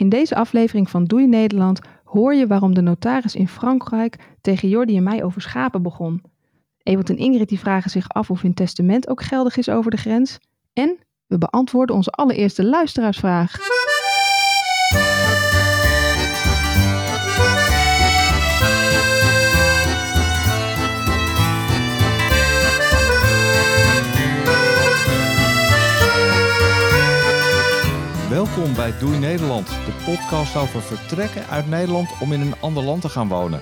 In deze aflevering van Doei Nederland hoor je waarom de notaris in Frankrijk tegen Jordi en mij over schapen begon. Ewald en Ingrid die vragen zich af of hun testament ook geldig is over de grens. En we beantwoorden onze allereerste luisteraarsvraag. Welkom bij Doei Nederland, de podcast over vertrekken uit Nederland om in een ander land te gaan wonen.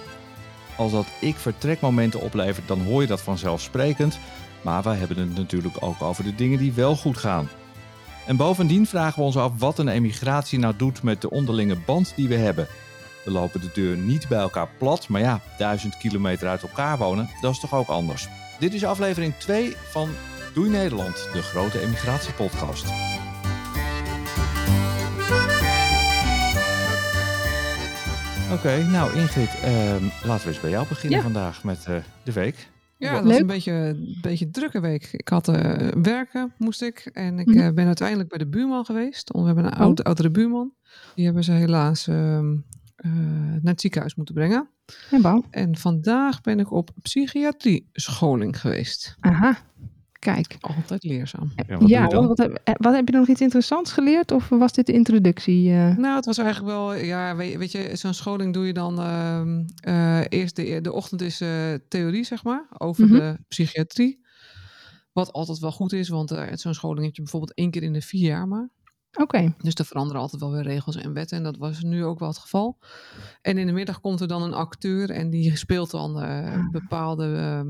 Als dat ik vertrekmomenten oplevert, dan hoor je dat vanzelfsprekend. Maar wij hebben het natuurlijk ook over de dingen die wel goed gaan. En bovendien vragen we ons af wat een emigratie nou doet met de onderlinge band die we hebben. We lopen de deur niet bij elkaar plat, maar ja, duizend kilometer uit elkaar wonen, dat is toch ook anders. Dit is aflevering 2 van Doei Nederland, de grote emigratiepodcast. Oké, nou Ingrid, ehm, laten we eens bij jou beginnen Ja. vandaag met eh, de week. Ja, dat was Leuk. een beetje een beetje drukke week. Ik had eh, werken, moest ik. En ik Mhm. eh, ben uiteindelijk bij de buurman geweest. We hebben een Oh. oude, oudere buurman. Die hebben ze helaas ehm, eh, naar het ziekenhuis moeten brengen. En bouw. En vandaag ben ik op psychiatrie-scholing geweest. Aha, kijk. Altijd leerzaam. Ja, wat ja, heb, eh, wat heb je nog iets interessants geleerd of was dit de introductie? eh? Nou, het was eigenlijk wel, ja, weet, weet je, zo'n scholing doe je dan ehm, eh, eerst de, de ochtend is eh, theorie, zeg maar, over Mhm. de psychiatrie. Wat altijd wel goed is, want eh, zo'n scholing heb je bijvoorbeeld één keer in de vier jaar maar. Oké, Dus er veranderen altijd wel weer regels en wetten. En dat was nu ook wel het geval. En in de middag komt er dan een acteur en die speelt dan eh, Ah. bepaalde ehm,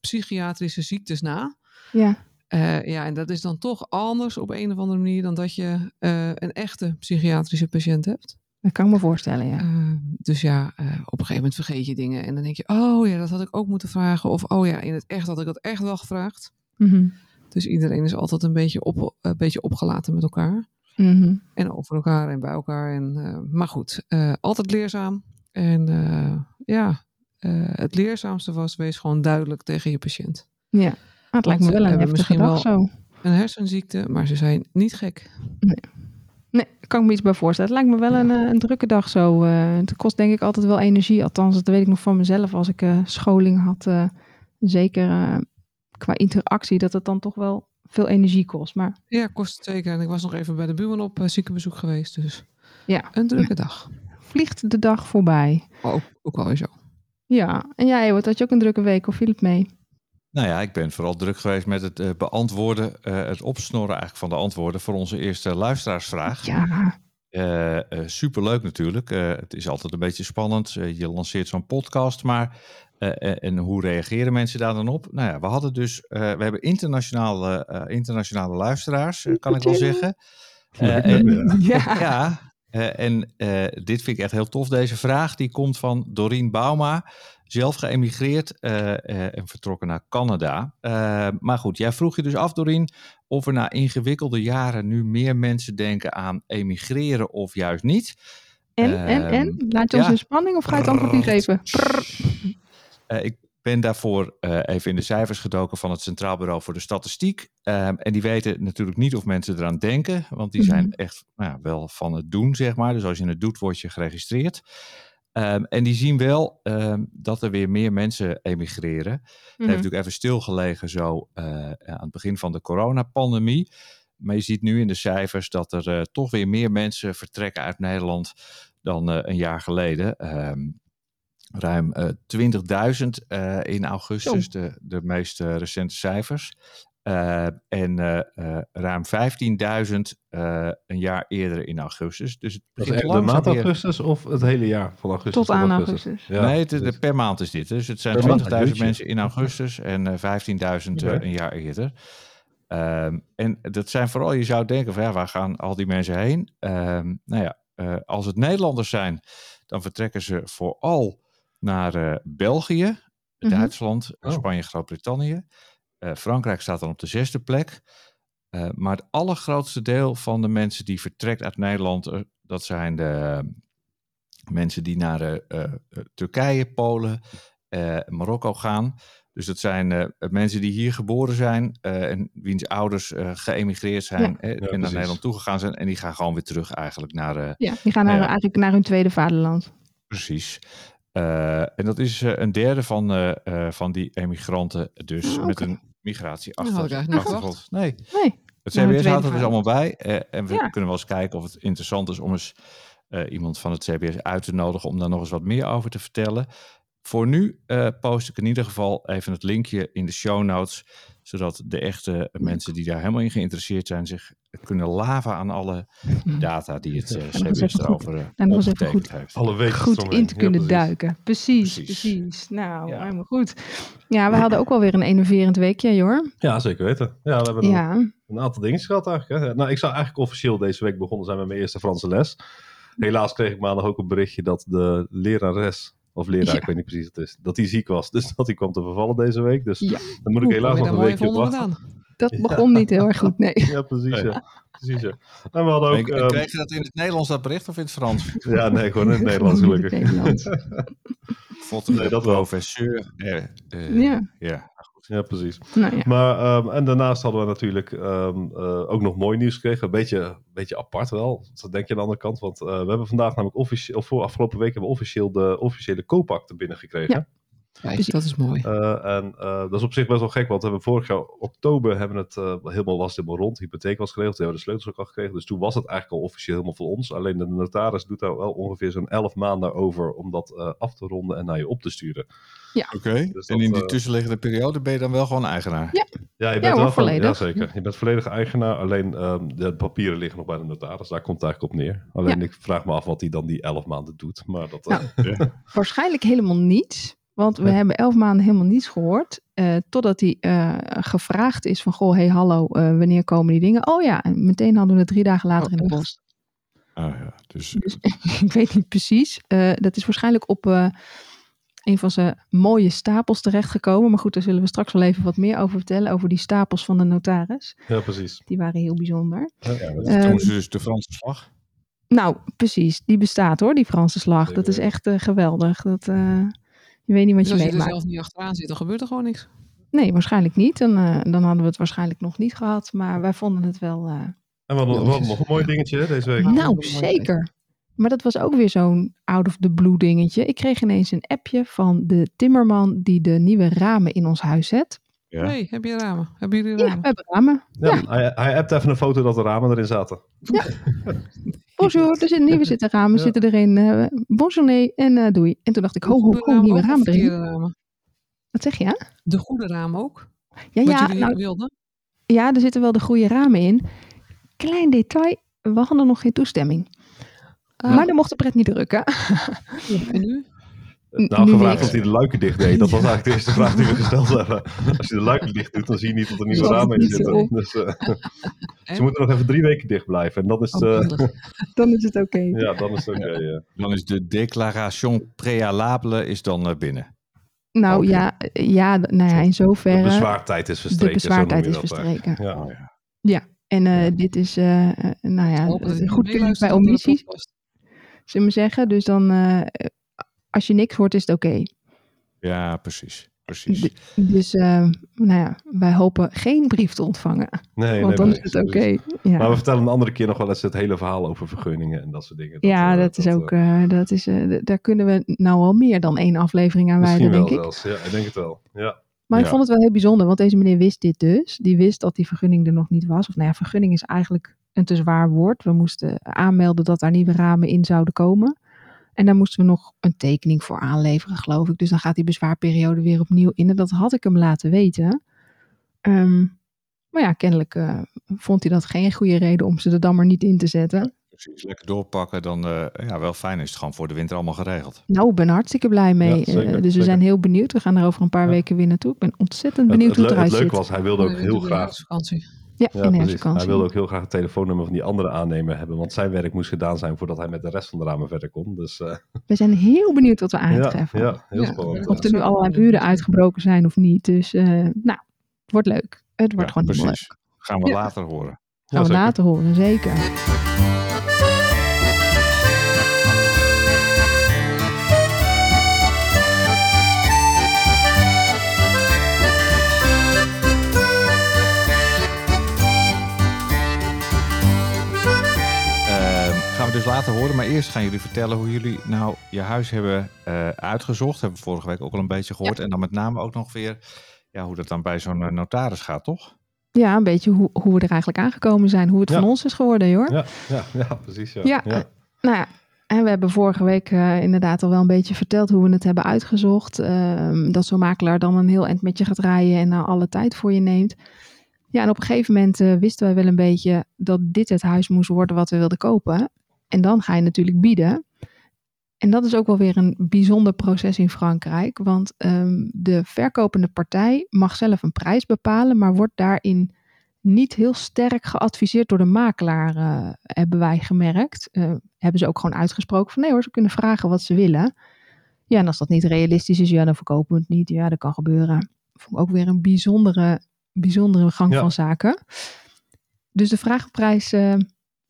psychiatrische ziektes na. Ja. Eh, ja, en dat is dan toch anders op een of andere manier dan dat je eh, een echte psychiatrische patiënt hebt. Dat kan ik me voorstellen, ja. Eh, dus ja, eh, op een gegeven moment vergeet je dingen. En dan denk je, oh ja, dat had ik ook moeten vragen. Of oh ja, in het echt had ik dat echt wel gevraagd. Mhm, Dus iedereen is altijd een beetje, op, een beetje opgelaten met elkaar. mhm. En over elkaar en bij elkaar. En, maar goed, altijd leerzaam. En ja, het leerzaamste was, wees gewoon duidelijk tegen je patiënt. Ja, het lijkt me wel een heftige misschien dag wel- zo. Een hersenziekte, maar ze zijn niet gek. Nee, daar kan ik me iets bij voorstellen. Het lijkt me wel een, eh, een drukke dag zo. eh. het kost denk ik altijd wel energie. Althans, dat weet ik nog van mezelf als ik eh, scholing had. zeker qua interactie, dat het dan toch wel veel energie kost. Maar Ja, kost het zeker. En ik was nog even bij de buurman op ziekenbezoek geweest. Dus ja, een drukke dag. vliegt de dag voorbij. Maar ook, weer zo. Ja, en jij, Ewart, had je ook een drukke week of viel het mee? Nou ja, ik ben vooral druk geweest met het eh, beantwoorden, eh, het opsnorren eigenlijk van de antwoorden voor onze eerste luisteraarsvraag. Ja, Eh, superleuk natuurlijk. Het is altijd een beetje spannend. Je lanceert zo'n podcast, maar en hoe reageren mensen daar dan op? Nou ja, we hadden dus, we hebben internationale, internationale luisteraars, kan ik wel zeggen. En, ja. ja, en dit vind ik echt heel tof. Deze vraag die komt van Doreen Bauma, zelf geëmigreerd eh, eh, en vertrokken naar Canada. Eh, maar goed, jij vroeg je dus af, Doreen, of er na ingewikkelde jaren nu meer mensen denken aan emigreren of juist niet. En, en, en? Ehm, Laat je ons ja. in spanning of ga je het antwoord niet geven? Ik ben daarvoor even in de cijfers gedoken van het Centraal Bureau voor de Statistiek. Ehm, en die weten natuurlijk niet of mensen eraan denken, want die zijn Mhm. echt nou wel van het doen, zeg maar. Dus als je het doet, word je geregistreerd. Ehm, en die zien wel ehm, dat er weer meer mensen emigreren. Het heeft Mhm. natuurlijk even stilgelegen zo eh, aan het begin van de coronapandemie. Maar je ziet nu in de cijfers dat er eh, toch weer meer mensen vertrekken uit Nederland dan eh, een jaar geleden. Ehm, ruim eh 20.000 eh, in augustus, de, de meest recente cijfers. Eh, en eh, eh, ruim 15.000 eh, een jaar eerder in augustus. Dus het Dat is begint de maand augustus of het hele jaar van augustus Tot aan augustus. Ja, nee, het, dus- de- per maand is dit. Dus het zijn Per maand, 20.000 jeetje. mensen in augustus en eh 15.000 eh, Oké. een jaar eerder. Ehm, en dat zijn vooral, je zou denken van ja, waar gaan al die mensen heen? Ehm, nou ja, eh, als het Nederlanders zijn, dan vertrekken ze vooral naar eh, België, Mhm. Duitsland, Oh. Spanje, Groot-Brittannië. Eh, Frankrijk staat dan op de zesde plek. Eh, maar het allergrootste deel van de mensen die vertrekt uit Nederland, eh, dat zijn de mensen die naar eh, eh, Turkije, Polen, eh, Marokko gaan. Dus dat zijn eh, mensen die hier geboren zijn eh, en wiens ouders eh, geëmigreerd zijn en precies. naar Nederland toegegaan zijn. En die gaan gewoon weer terug eigenlijk naar, eh, Ja, die gaan naar, Ja. eigenlijk naar hun tweede vaderland. Precies. Eh, en dat is eh, een derde van, eh, eh, van die emigranten, dus Ah, met een migratie niet achtergrond. Nee, Nee. het Nou, CBS houdt er dus allemaal bij. eh, en we Ja. kunnen wel eens kijken of het interessant is om eens eh, iemand van het CBS uit te nodigen om daar nog eens wat meer over te vertellen. Voor nu eh, post ik in ieder geval even het linkje in de show notes, zodat de echte mensen die daar helemaal in geïnteresseerd zijn zich kunnen laven aan alle data die het eh, CBS erover eh, opgetekend goed- heeft. Alle weten Goed in te kunnen duiken. Precies, precies. Precies. Nou, Ja. helemaal goed. Ja, we hadden ook wel weer een enerverend weekje, hoor. Ja, zeker weten. Ja, we hebben een, Ja, een aantal dingen gehad eigenlijk. Hè. Nou, ik zou eigenlijk officieel deze week begonnen zijn met mijn eerste Franse les. Helaas kreeg ik maandag ook een berichtje dat de lerares, of leraar, Ja. ik weet niet precies wat het is, dat die ziek was. Dus dat die kwam te vervallen deze week. Dus Ja. dan moet ik helaas nog een weekje op wachten. Dat begon niet heel erg goed, nee. Ja, precies. Nee. Ja. precies ja. En we hadden ook... Ehm, kreeg je dat in het Nederlands dat bericht of in het Frans? ja, nee, gewoon in het Nederlands Gewoon in gelukkig. het Nederlands. Nee, dat professeur. eh, eh, Ja. ja. Ja, precies. Nou ja. Maar, ehm, en daarnaast hadden we natuurlijk ehm, eh, ook nog mooi nieuws gekregen. Een beetje, beetje apart wel. Dat denk je aan de andere kant. Want eh, we hebben vandaag namelijk officieel, of voor afgelopen week hebben we officieel de officiële koopakte binnengekregen. Ja. Kijk, dat is mooi. Eh, en eh, dat is op zich best wel gek, want we hebben vorig jaar oktober hebben het eh, helemaal was het helemaal rond. De hypotheek was geregeld, we hebben de sleutels ook al gekregen. Dus toen was het eigenlijk al officieel helemaal voor ons. Alleen de notaris doet daar wel ongeveer zo'n 11 maanden over om dat eh, af te ronden en naar je op te sturen. Oké. Dus en in die tussenliggende periode ben je dan wel gewoon eigenaar? Ja. Ja, je bent Ja, wel van, volledig. ja, zeker. Je bent volledig eigenaar. Alleen ehm, de papieren liggen nog bij de notaris. Daar komt het eigenlijk op neer. Alleen Ja. ik vraag me af wat hij dan die 11 maanden doet. Maar dat, eh, Nou, Waarschijnlijk helemaal niets. Want we Ja. hebben elf maanden helemaal niets gehoord. eh, totdat hij eh, gevraagd is van... Goh, hey, hallo, eh, wanneer komen die dingen? Oh ja, en meteen hadden we het drie dagen later Oh, in de post. Oh ja, dus Dus ik weet niet precies. Dat is waarschijnlijk op een van zijn mooie stapels terechtgekomen. Maar goed, daar zullen we straks wel even wat meer over vertellen. Over die stapels van de notaris. ja, precies. Die waren heel bijzonder. Ja, dat Eh, doen ze dus de Franse slag. Nou, precies. Die bestaat hoor, die Franse slag. Dat is echt geweldig. Dat, je weet niet wat Dus je als je er meemaakt. zelf niet achteraan zit, dan gebeurt er gewoon niks. Nee, waarschijnlijk niet. Dan, eh, dan hadden we het waarschijnlijk nog niet gehad. Maar wij vonden het wel... eh, En we hadden, we hadden nog een mooi dingetje hè, deze week. Nou, zeker. Maar dat was ook weer zo'n out of the blue dingetje. Ik kreeg ineens een appje van de timmerman die de nieuwe ramen in ons huis zet. Ja. hey, heb je ramen? Hebben jullie Ja, ramen? we hebben ramen. Ja, Ja. Hij, hij appt even een foto dat de ramen erin zaten. Bonjour, er zitten nieuwe zitten ramen, Ja. zitten erin. eh bonjour, nee, en eh, doei. En toen dacht ik, ho, ho, ho, nieuwe ramen erin. ramen? Wat zeg je? De goede ramen ook? Ja, ja, nou, wilden? ja, er zitten wel de goede ramen in. Klein detail, we hadden nog geen toestemming. Maar dan mocht de pret niet drukken. en nu? N- Nou, nu gevraagd niks. of hij de luiken dicht deed. Dat was eigenlijk de eerste vraag die we gesteld hebben. Als je de luiken dicht doet, dan zie je niet dat er nieuwe ramen in niet zitten. Dus, eh, En? ze moeten nog even drie weken dicht blijven. En dan is het, Oh, eh. Dan is het oké. ja, dan is het oké. ja. Dan is de declaration préalable is dan eh, binnen. Nou ja, eh, ja, nou ja, in De zoverre. bezwaartijd is de verstreken. zo bezwaartijd is verstreken. eigenlijk. Ja. En eh, dit is, eh, eh, nou ja, eh, goed bij de omissies, zullen we zeggen. Dus dan, eh, als je niks hoort, is het oké. Ja, precies. precies. D- Dus, eh, nou ja, wij hopen geen brief te ontvangen. Nee, want nee, dan is het oké. Ja. Maar we vertellen een andere keer nog wel eens het hele verhaal over vergunningen en dat soort dingen. ja, eh, dat is ook, eh, eh, dat is, daar kunnen we nou al meer dan één aflevering aan wijden, wel denk ik. zelfs. Ja, ik denk het wel. Ja. Maar ik vond het wel heel bijzonder, want deze meneer wist dit dus. Die wist dat die vergunning er nog niet was. Of nou ja, vergunning is eigenlijk een te zwaar woord. We moesten aanmelden dat daar nieuwe ramen in zouden komen. En daar moesten we nog een tekening voor aanleveren, geloof ik. Dus dan gaat die bezwaarperiode weer opnieuw in. En dat had ik hem laten weten. Ehm, maar ja, kennelijk eh, vond hij dat geen goede reden om ze er dan maar niet in te zetten. precies. Lekker doorpakken. Dan eh, ja, wel fijn is het gewoon voor de winter allemaal geregeld. Nou, ik ben hartstikke blij mee. Ja, zeker, Eh, dus we zeker. zijn heel benieuwd. We gaan er over een paar Ja. weken weer naartoe. Ik ben ontzettend Het, benieuwd het, hoe het het eruit leuke ziet. was, hij wilde ook heel graag herfstvakantie. Ja, Ja, precies. Hij wilde ook heel graag het telefoonnummer van die andere aannemer hebben, want zijn werk moest gedaan zijn voordat hij met de rest van de ramen verder kon. Dus eh, We zijn heel benieuwd wat we ja, aantreffen. ja, heel Ja, spannend. Of er nu allerlei muren uitgebroken zijn of niet. Dus eh, nou, het wordt leuk. Het wordt Ja, gewoon precies. leuk. Gaan we Ja. later horen. Gaan Ja, we zeker. later horen, zeker. Te horen. Maar eerst gaan jullie vertellen hoe jullie nou je huis hebben eh, uitgezocht. Hebben we vorige week ook al een beetje gehoord. En dan met name ook nog weer ja, hoe dat dan bij zo'n eh, notaris gaat, toch? Ja, een beetje hoe, hoe we er eigenlijk aangekomen zijn. Hoe het Ja. van ons is geworden, hoor. Ja, ja, ja precies. Ja. Ja, eh, nou ja. En we hebben vorige week inderdaad al wel een beetje verteld hoe we het hebben uitgezocht. Ehm, dat zo'n makelaar dan een heel eind met je gaat rijden en nou alle tijd voor je neemt. Ja, en op een gegeven moment wisten wij wel een beetje dat dit het huis moest worden wat we wilden kopen. En dan ga je natuurlijk bieden. En dat is ook wel weer een bijzonder proces in Frankrijk. Want ehm, de verkopende partij mag zelf een prijs bepalen, maar wordt daarin niet heel sterk geadviseerd door de makelaar, eh, hebben wij gemerkt. Eh, hebben ze ook gewoon uitgesproken van nee hoor, ze kunnen vragen wat ze willen. Ja, en als dat niet realistisch is, ja, dan verkopen we het niet. Ja, dat kan gebeuren. Vond ik ook weer een bijzondere, bijzondere gang Ja. van zaken. Dus de vraagprijs eh,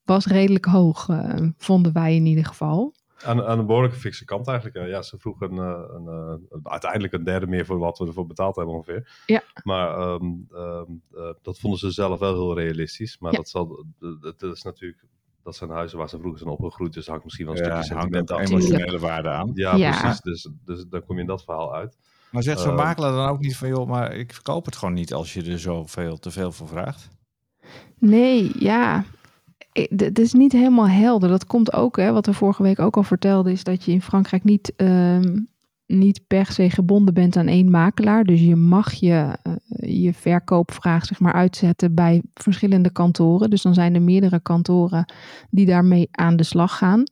was redelijk hoog, eh, vonden wij in ieder geval. Aan, aan een behoorlijke fikse kant eigenlijk. eh. Ja, ze vroegen een, eh, een, eh, uiteindelijk een derde meer voor wat we ervoor betaald hebben ongeveer. Ja. Maar ehm, ehm, eh, dat vonden ze zelf wel heel realistisch. Maar Ja. dat, zal, dat is natuurlijk, dat zijn huizen waar ze vroeger zijn opgegroeid. Dus hangt misschien wel een Ja, stukje sentiment af. Emotionele waarde aan. Ja, Ja. precies. Dus, dus dan kom je in dat verhaal uit. Maar zegt zo'n Eh, makelaar dan ook niet van, joh, maar ik verkoop het gewoon niet als je er zoveel te veel voor vraagt? Nee, ja. Het is niet helemaal helder. Dat komt ook, hè, wat we vorige week ook al vertelden, is dat je in Frankrijk niet, ehm, niet per se gebonden bent aan één makelaar. Dus je mag je, eh, je verkoopvraag zeg maar, uitzetten bij verschillende kantoren. Dus dan zijn er meerdere kantoren die daarmee aan de slag gaan.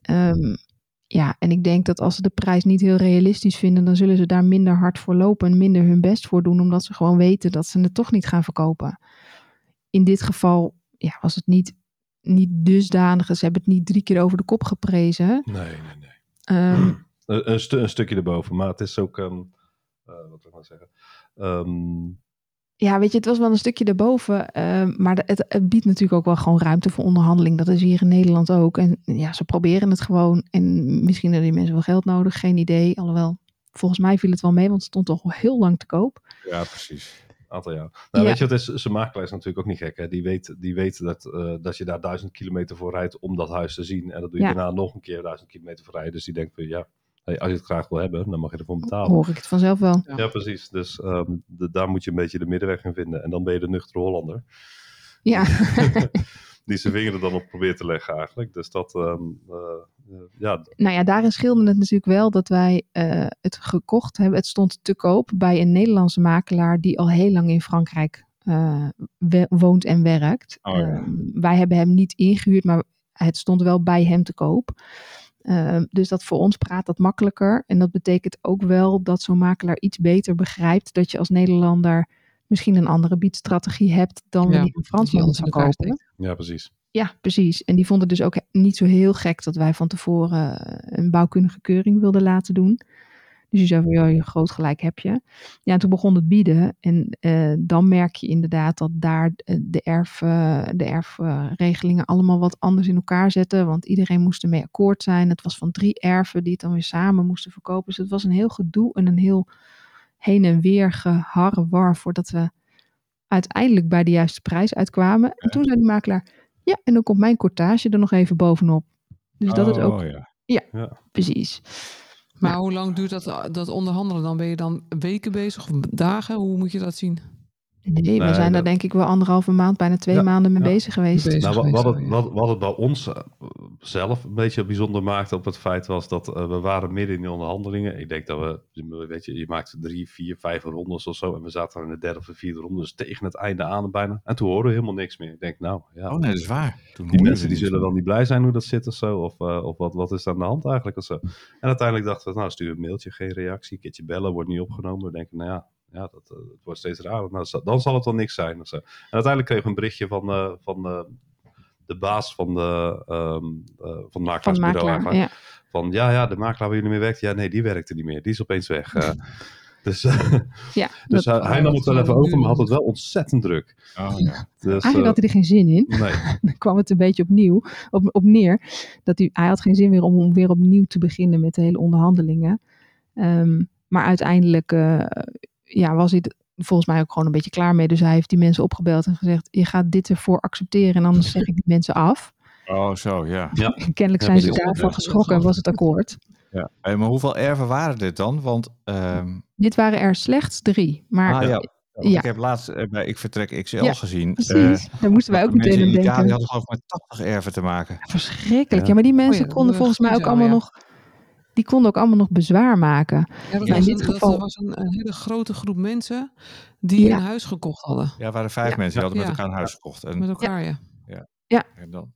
Ehm, ja, en ik denk dat als ze de prijs niet heel realistisch vinden, dan zullen ze daar minder hard voor lopen en minder hun best voor doen, omdat ze gewoon weten dat ze het toch niet gaan verkopen in dit geval ja, was het niet, niet dusdanig. Ze hebben het niet drie keer over de kop geprezen. Nee, nee, nee. Ehm, Een, een, stu- een stukje erboven. Maar het is ook... ehm, eh, wat wil ik nou zeggen? Ehm, ja, weet je, het was wel een stukje erboven. ehm, maar de- het, het biedt natuurlijk ook wel gewoon ruimte voor onderhandeling. Dat is hier in Nederland ook. En ja, ze proberen het gewoon. En misschien hebben die mensen wel geld nodig. Geen idee. Alhoewel, volgens mij viel het wel mee. Want het stond toch al heel lang te koop. Ja, precies. Aantal jaar. Nou, Ja. weet je, wat is, zijn makelaar is natuurlijk ook niet gek. Hè? Die weet, die weet dat, eh, dat je daar duizend kilometer voor rijdt om dat huis te zien. En dat doe je Ja. daarna nog een keer duizend kilometer voor rijden. Dus die denkt van ja, hey, als je het graag wil hebben, dan mag je ervoor betalen. Hoor ik het vanzelf wel. Ja. Ja, precies. Dus ehm, de- daar moet je een beetje de middenweg in vinden. En dan ben je de nuchtere Hollander. Ja, die zijn vinger er dan op probeert te leggen eigenlijk. Dus dat, eh, ja, nou ja, daarin scheelde het natuurlijk wel dat wij eh, het gekocht hebben. Het stond te koop bij een Nederlandse makelaar die al heel lang in Frankrijk woont en werkt. Oh ja. Ehm, wij hebben hem niet ingehuurd, maar het stond wel bij hem te koop. Ehm, dus dat voor ons praat dat makkelijker. En dat betekent ook wel dat zo'n makelaar iets beter begrijpt dat je als Nederlander misschien een andere biedstrategie hebt dan Ja, wanneer een Fransman zou kopen. ja, precies. Ja, precies. En die vonden dus ook niet zo heel gek dat wij van tevoren eh, een bouwkundige keuring wilden laten doen. Dus je zei van, ja, je groot gelijk heb je. Ja, en toen begon het bieden. En eh, dan merk je inderdaad dat daar eh, de, erf, de erfregelingen allemaal wat anders in elkaar zetten. Want iedereen moest ermee akkoord zijn. Het was van drie erven die het dan weer samen moesten verkopen. Dus het was een heel gedoe en een heel heen en weer geharrewar voordat we uiteindelijk bij de juiste prijs uitkwamen. En toen zei die makelaar, ja, en dan komt mijn cortage er nog even bovenop. Dus dat is ook Oh, ja. precies. Maar Ja. hoe lang duurt dat, dat onderhandelen dan? Ben je dan weken bezig of dagen? Hoe moet je dat zien? Nee, we Nee, zijn daar dat- denk ik wel anderhalve maand, bijna twee Ja, maanden mee ja. bezig geweest. Bezig Nou, wat, wat, het, wat, wat het bij ons eh, zelf een beetje bijzonder maakte op het feit was dat eh, we waren midden in de onderhandelingen. Ik denk dat we, weet je, je maakt drie, vier, vijf rondes of zo. En we zaten in de derde of de vierde ronde, dus tegen het einde aan bijna. En toen hoorden we helemaal niks meer. Ik denk, nou ja, Oh nee, dat is waar. Toen die mensen die zullen wel niet blij zijn hoe dat zit of zo. Of, eh, of wat, wat is er aan de hand eigenlijk of zo. En uiteindelijk dachten we, nou stuur een mailtje, geen reactie. Een keertje bellen, wordt niet opgenomen. We denken, nou ja, ja dat, eh, het wordt steeds raar. Nou, dan zal het wel niks zijn of zo. En uiteindelijk kregen we een berichtje van, eh, van eh, de baas van, de, ehm, eh, van het Van de makelaarsbureau makelaar. eigenlijk. Ja. Van ja, ja, de makelaar waar jullie mee werkt, ja nee, die werkte niet meer. Die is opeens weg. eh. dus Ja, dus dat- hij, nam het wel even over, maar had het wel ontzettend druk. Oh, ja. Dus, eigenlijk had hij er geen zin in. nee. Dan kwam het een beetje opnieuw op, op neer. Dat hij, hij had geen zin meer om, om weer opnieuw te beginnen met de hele onderhandelingen. Ehm, maar uiteindelijk eh, ja, was hij volgens mij ook gewoon een beetje klaar mee. Dus hij heeft die mensen opgebeld en gezegd: Je gaat dit ervoor accepteren en anders zeg ik die mensen af. Oh, zo, ja. Kennelijk Ja, zijn ze daarvan Ja. geschrokken en was het akkoord. ja. Hey, maar hoeveel erven waren dit dan? Want ehm, Dit waren er slechts drie. Maar ah, ja. ja. ik heb laatst eh, bij Ik Vertrek XL Ja, gezien. precies. Daar moesten wij ook meteen aan in denken. hadden geloof ik met 80 erven te maken. Verschrikkelijk. Ja. Ja, maar die mensen Oh ja, konden volgens mij ook allemaal ja. nog... Die konden ook allemaal nog bezwaar maken. Ja, dat Ja, in was, dit een, geval- dat was een, een hele grote groep mensen die Ja. een huis gekocht hadden. Ja, er waren vijf Ja. mensen die hadden met Ja. elkaar een huis gekocht. En, Met elkaar, ja. en dan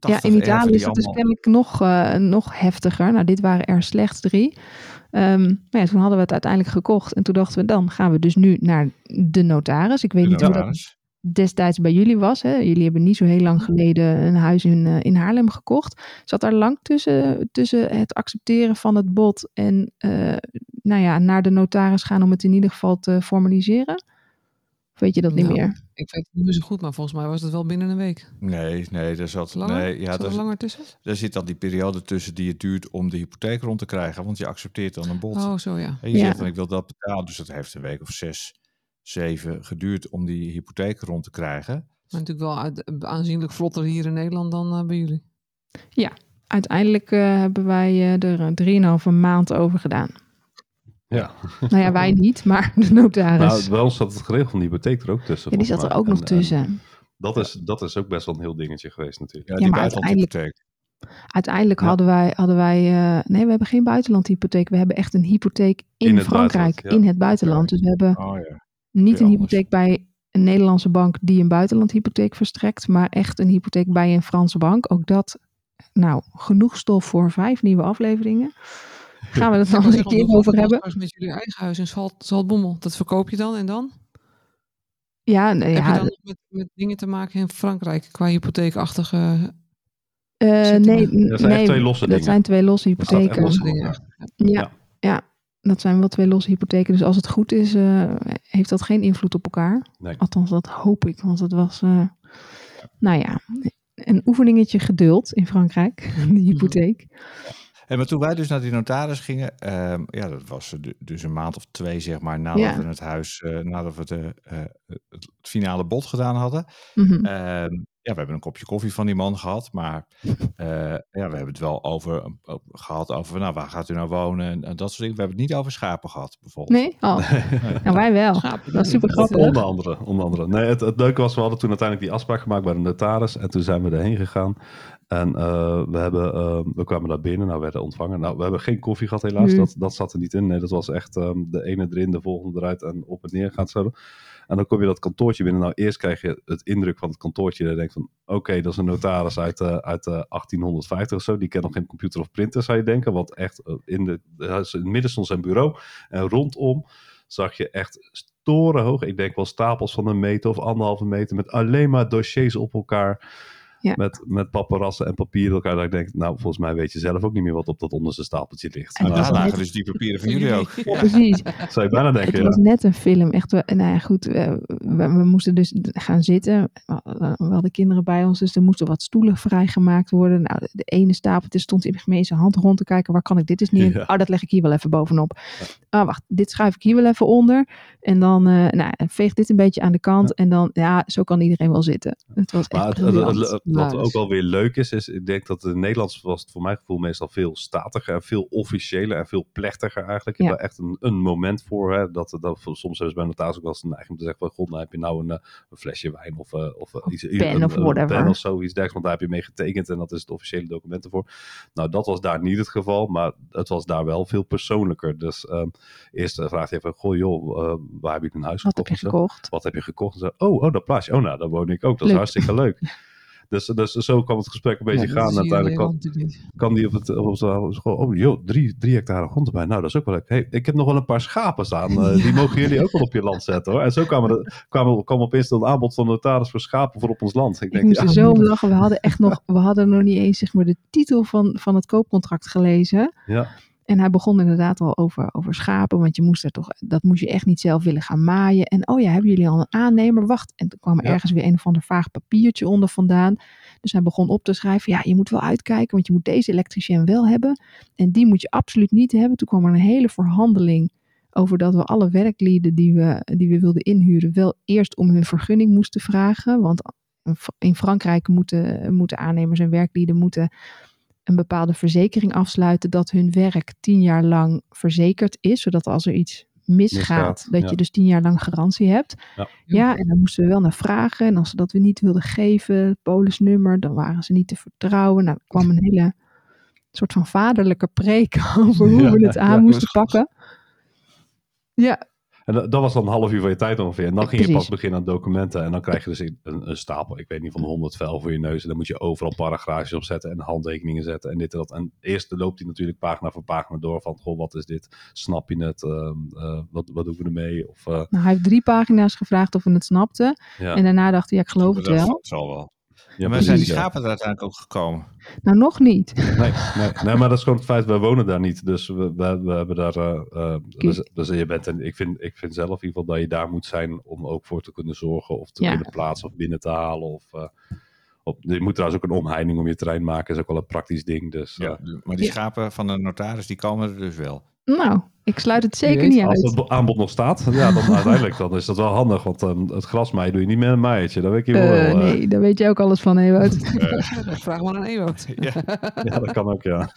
Ja, 80 in Italië is het dus kennelijk nog, eh, nog heftiger. Nou, dit waren er slechts drie. Ehm, maar ja, toen hadden we het uiteindelijk gekocht. En toen dachten we, dan gaan we dus nu naar de notaris. Ik weet de niet hoe dat. Destijds bij jullie was. Hè? Jullie hebben niet zo heel lang geleden een huis in, eh, in Haarlem gekocht. Zat daar lang tussen, tussen het accepteren van het bod en eh, nou ja, naar de notaris gaan om het in ieder geval te formaliseren? Of weet je dat niet Nou, meer? Ik weet het niet meer zo goed, maar volgens mij was het wel binnen een week. Nee, nee, daar zat, Langer? nee, ja, Zat er langer tussen? daar zit dan die periode tussen die het duurt om de hypotheek rond te krijgen. Want je accepteert dan een bod. Oh, zo ja. En je Ja. zegt dan ik wil dat betalen. Dus dat heeft een week of zes, zeven geduurd om die hypotheek rond te krijgen. Maar natuurlijk wel uit- aanzienlijk vlotter hier in Nederland dan eh, bij jullie. Uiteindelijk eh, hebben wij eh, er een drieënhalve maand over gedaan. Ja. Nou ja, wij niet, maar de notaris. Nou, bij ons zat het geregeld van die hypotheek er ook tussen. ja, die zat er ook nog En, tussen. dat, is, dat is ook best wel een heel dingetje geweest natuurlijk. Ja, Ja, die maar buitenlandhypotheek. Uiteindelijk Ja. hadden wij, hadden wij eh, nee, we hebben geen buitenlandhypotheek. We hebben echt een hypotheek in, Frankrijk, ja. in het buitenland. Dus we hebben Oh ja. Niet een hypotheek bij een Nederlandse bank die een buitenlandhypotheek verstrekt, maar echt een hypotheek bij een Franse bank. Ook dat, nou, genoeg stof voor vijf nieuwe afleveringen. Gaan we het nog eens een keer over hebben? Met jullie eigen huis in Zalt, Zaltbommel. Dat verkoop je dan en dan? Ja, nee, Heb je ja, dan nog met, met dingen te maken in Frankrijk qua hypotheekachtige... eh, nee, Dat zijn echt nee, twee losse dat dingen. zijn twee losse Dat hypotheken. losse. Ja, ja, dat zijn wel twee losse hypotheken. Dus als het goed is, eh, heeft dat geen invloed op elkaar. Nee. Althans, dat hoop ik. Want het was, eh, nou ja, een oefeningetje geduld in Frankrijk, de hypotheek. En maar toen wij dus naar die notaris gingen, ehm, ja, dat was du- dus een maand of twee, zeg maar, nadat Ja. we het huis, eh, nadat we de, eh, het finale bod gedaan hadden. Mhm. Ehm, ja, we hebben een kopje koffie van die man gehad, maar eh, ja, we hebben het wel over, over- gehad over, nou, waar gaat u nou wonen en, en dat soort dingen. We hebben het niet over schapen gehad, bijvoorbeeld. Nee? Oh, nou wij wel. Schapen, Dat is super Onder grappig. andere, onder andere. Nee, het, het leuke was, we hadden toen uiteindelijk die afspraak gemaakt bij de notaris. En toen zijn we erheen gegaan. En eh, we, hebben, eh, we kwamen daar binnen, nou we werden ontvangen. Nou, we hebben geen koffie gehad helaas, Hmm. dat, dat zat er niet in. Nee, dat was echt ehm, de ene erin, de volgende eruit en op en neer gaat zo. En dan kom je dat kantoortje binnen. Nou, eerst krijg je het indruk van het kantoortje. Dat je denkt van, oké, dat is een notaris uit, eh, uit eh, 1850 of zo. Die kent nog geen computer of printer, zou je denken. Want echt, eh, in, de, het midden stond zijn bureau. En rondom zag je echt torenhoog. Ik denk wel stapels van een meter of anderhalve meter. Met alleen maar dossiers op elkaar. Ja. Met, met paparazzen en papieren elkaar. Dat ik denk, nou, volgens mij weet je zelf ook niet meer wat op dat onderste stapeltje ligt. En het daar was lagen dus die papieren van jullie ook. Precies. zou je bijna Het denken, was ja. net een film. Echt, we- nou ja, goed. We, we, we moesten dus gaan zitten. We hadden kinderen bij ons, dus er moesten wat stoelen vrijgemaakt worden. Nou, de ene stapeltje stond in mee zijn hand rond te kijken. Waar kan ik dit eens neer? Ja. Oh, dat leg ik hier wel even bovenop. Oh, wacht, dit schuif ik hier wel even onder. En dan eh, nou, veeg dit een beetje aan de kant. En dan, ja, zo kan iedereen wel zitten. Het was echt Maar het, het- het- het- Wat ook wel weer leuk is, is ik denk dat in Nederlands was het voor mijn gevoel meestal veel statiger en veel officiëler en veel plechtiger eigenlijk. Je hebt echt een, een moment voor. Hè, dat, dat, soms hebben ze bij notaris ook wel eens een neiging om te zeggen van god, nou heb je nou een, eh, een flesje wijn of, eh, of eh, iets, pen een, of een whatever. pen of zoiets dergelijks, want daar heb je mee getekend en dat is het officiële document ervoor. Nou, dat was daar niet het geval, maar het was daar wel veel persoonlijker. Dus ehm, eerst vraagt hij even, goh joh, waar heb je een huis Wat heb gekocht? je en zo? gekocht? Wat heb je gekocht? En oh, oh, dat plaatsje. Oh, nou, daar woon ik ook. Dat is Leuk. hartstikke leuk. Dus, dus zo kwam het gesprek een beetje Ja, gaan. Uiteindelijk kwam, niet. kwam die op het, op het school. Oh, joh, drie, drie hectare grond erbij. Nou, dat is ook wel leuk. Hey, ik heb nog wel een paar schapen staan. eh, Die mogen jullie ook wel op je land zetten hoor. En zo kwamen er, kwamen, kwam opeens een aanbod van notaris voor schapen voor op ons land. Ik Ik denk, moest ja, er zo om lachen. We hadden echt nog, we hadden nog niet eens zeg maar, de titel van, van het koopcontract gelezen. ja, En hij begon inderdaad al over, over schapen, want je moest er toch, dat moest je echt niet zelf willen gaan maaien. En oh ja, hebben jullie al een aannemer? Wacht. En toen kwam er Ja. ergens weer een of ander vaag papiertje onder vandaan. Dus hij begon op te schrijven, ja, je moet wel uitkijken, want je moet deze elektricien wel hebben. En die moet je absoluut niet hebben. Toen kwam er een hele verhandeling over dat we alle werklieden die we, die we wilden inhuren, wel eerst om hun vergunning moesten vragen. Want in Frankrijk moeten, moeten aannemers en werklieden moeten een bepaalde verzekering afsluiten dat hun werk tien jaar lang verzekerd is, zodat als er iets misgaat, Misgaat, dat ja. je dus tien jaar lang garantie hebt. Ja. Ja, en dan moesten we wel naar vragen. En als ze dat we niet wilden geven, het polisnummer, dan waren ze niet te vertrouwen. Nou, er kwam een hele soort van vaderlijke preek over hoe Ja, we het aan ja, moesten pakken. Ja, En dat, dat was dan een half uur van je tijd ongeveer. En dan ging je pas beginnen aan documenten. En dan krijg je dus een, een stapel, ik weet niet, van 100 vel voor je neus. En dan moet je overal paragraafjes opzetten en handtekeningen zetten en dit en dat. En eerst loopt hij natuurlijk pagina voor pagina door van, goh, wat is dit? Snap je het? Ehm, eh, wat, wat doen we ermee? Of, eh, nou, hij heeft drie pagina's gevraagd of we het snapten. ja. En daarna dacht hij, ja, ik geloof het Dat wel. zal wel. Ja, maar zijn die ja. schapen er uiteindelijk ook gekomen? Nou, nog niet. Nee, nee, nee, maar dat is gewoon het feit, wij wonen daar niet. Dus we, we, we hebben daar. eh, eh, dus, dus je bent, en ik, vind, ik vind zelf in ieder geval dat je daar moet zijn om ook voor te kunnen zorgen. Of te Ja. kunnen plaatsen of binnen te halen. Of, eh, op, je moet trouwens ook een omheining om je terrein maken. is ook wel een praktisch ding. Dus eh, Maar die Ja. schapen van de notaris, die komen er dus wel. Nou, ik sluit het zeker niet als uit. het aanbod nog staat, ja, dan uiteindelijk dan is dat wel handig. Want ehm, het grasmaaien doe je niet met een maaiertje. Dat weet je wel. Eh, eh. nee, daar weet jij ook alles van, Ewout. Vraag maar aan Ewout. Ja. Ja, dat kan ook, ja.